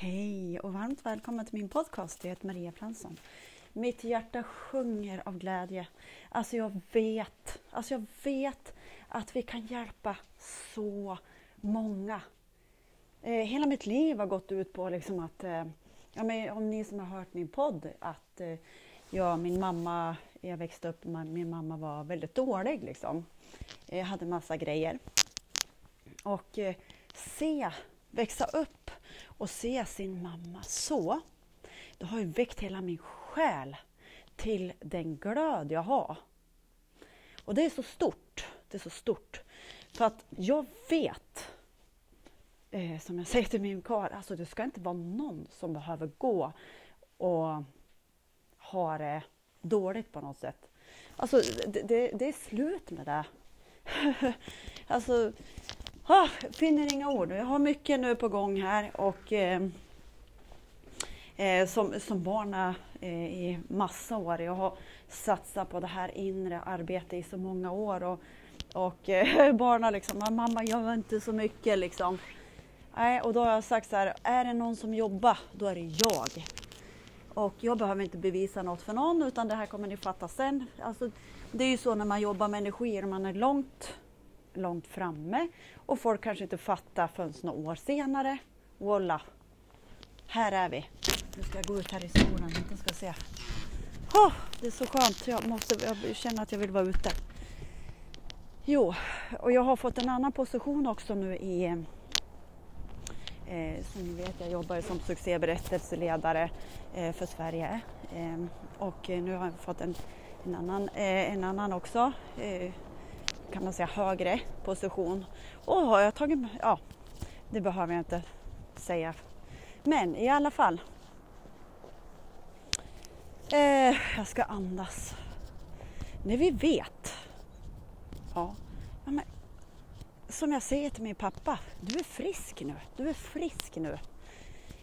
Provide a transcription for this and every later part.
Hej och varmt välkommen till min podcast. Jag heter Maria Fransson. Mitt hjärta sjunger av glädje. Alltså jag vet, alltså jag vet att vi kan hjälpa så många. Eh, hela mitt liv har gått ut på liksom att, eh, ja, men om ni som har hört min podd, att eh, jag, min mamma, jag växte upp, min mamma var väldigt dålig liksom. Jag hade massa grejer. Och eh, se, växa upp och se sin mamma så, det har ju väckt hela min själ till den glöd jag har. Och det är så stort, det är så stort. För att jag vet, eh, som jag säger till min karl, alltså det ska inte vara någon som behöver gå och ha det dåligt på något sätt. Alltså det, det, det är slut med det. alltså, ah, finner inga ord. Jag har mycket nu på gång här och eh, eh, som, som barna eh, i massa år. Jag har satsat på det här inre arbetet i så många år och, och eh, barnen liksom, mamma gör inte så mycket liksom. Nej, och då har jag sagt så här, är det någon som jobbar, då är det jag. Och jag behöver inte bevisa något för någon utan det här kommer ni fatta sen. Alltså, det är ju så när man jobbar med energier, man är långt, långt framme och folk kanske inte fattar förrän några år senare. Voila! Här är vi. Nu ska jag gå ut här i skolan. inte ska se. Oh, det är så skönt, jag, måste, jag känner att jag vill vara ute. Jo, och jag har fått en annan position också nu i eh, som ni vet, jag jobbar som succéberättelseledare eh, för Sverige. Eh, och nu har jag fått en, en, annan, eh, en annan också, eh, kan man säga högre position. Och har jag tagit, ja, det behöver jag inte säga. Men i alla fall. Eh, jag ska andas. När vi vet, ja, ja men som jag säger till min pappa, du är frisk nu. Du är frisk nu.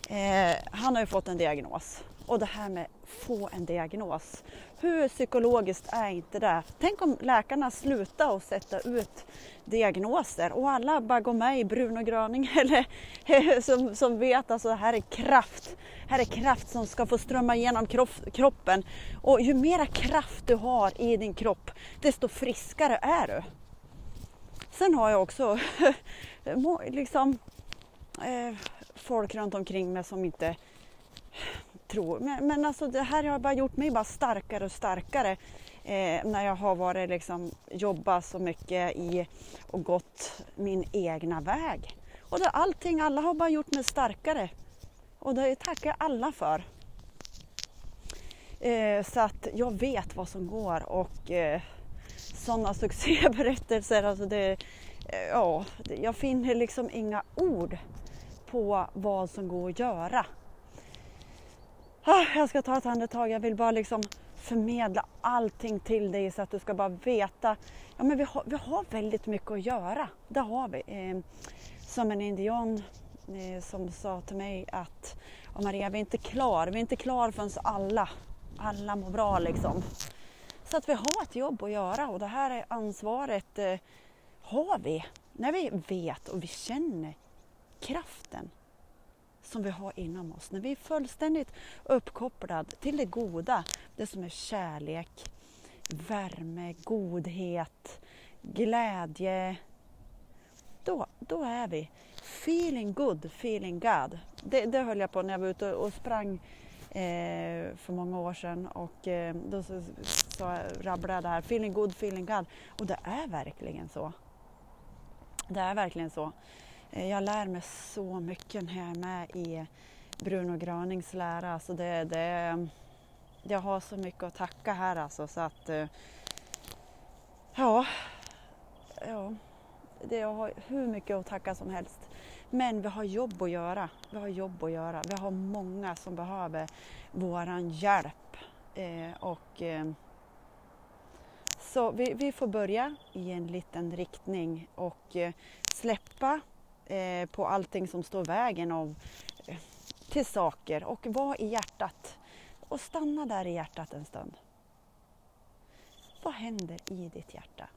Eh, han har ju fått en diagnos. Och det här med få en diagnos. Hur psykologiskt är inte det? Tänk om läkarna slutar att sätta ut diagnoser och alla bara går med i Bruno Gröning eller eh, som, som vet alltså det här är kraft. Här är kraft som ska få strömma igenom kroppen. Och ju mera kraft du har i din kropp, desto friskare är du. Sen har jag också liksom, eh, folk runt omkring mig som inte tror. Men, men alltså det här har bara gjort mig bara starkare och starkare eh, när jag har varit liksom, jobbat så mycket i och gått min egna väg. Och det, allting, alla har bara gjort mig starkare. Och det tackar jag alla för. Eh, så att jag vet vad som går och eh, sådana succéberättelser. Alltså det, eh, ja, jag finner liksom inga ord på vad som går att göra. Ah, jag ska ta ett andetag. Jag vill bara liksom förmedla allting till dig så att du ska bara veta. Ja, men vi, har, vi har väldigt mycket att göra. Det har vi. Eh, som en indian eh, som sa till mig att Maria, vi är inte klar. Vi är inte klar förrän alla, alla mår bra liksom. Så att vi har ett jobb att göra och det här är ansvaret eh, har vi när vi vet och vi känner kraften som vi har inom oss. När vi är fullständigt uppkopplade till det goda, det som är kärlek, värme, godhet, glädje. Då, då är vi feeling good, feeling God. Det, det höll jag på när jag var ute och sprang eh, för många år sedan och eh, då så, så rabblade jag det här, feeling good, feeling God. Och det är verkligen så. Det är verkligen så. Eh, jag lär mig så mycket när jag är med i Bruno Granings lära. Alltså det, det, jag har så mycket att tacka här alltså så att eh, ja, ja det, jag har hur mycket att tacka som helst. Men vi har jobb att göra. Vi har jobb att göra. Vi har många som behöver våran hjälp. Eh, och, eh, så vi, vi, får börja i en liten riktning och eh, släppa eh, på allting som står vägen av, eh, till saker och vara i hjärtat. Och stanna där i hjärtat en stund. Vad händer i ditt hjärta?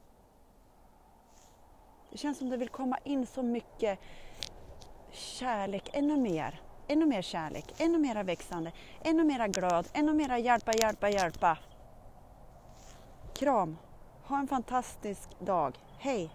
Det känns som det vill komma in så mycket kärlek, ännu mer. ännu mer kärlek, ännu mera växande, ännu mera glöd, ännu mera hjälpa, hjälpa, hjälpa. Kram! Ha en fantastisk dag. Hej!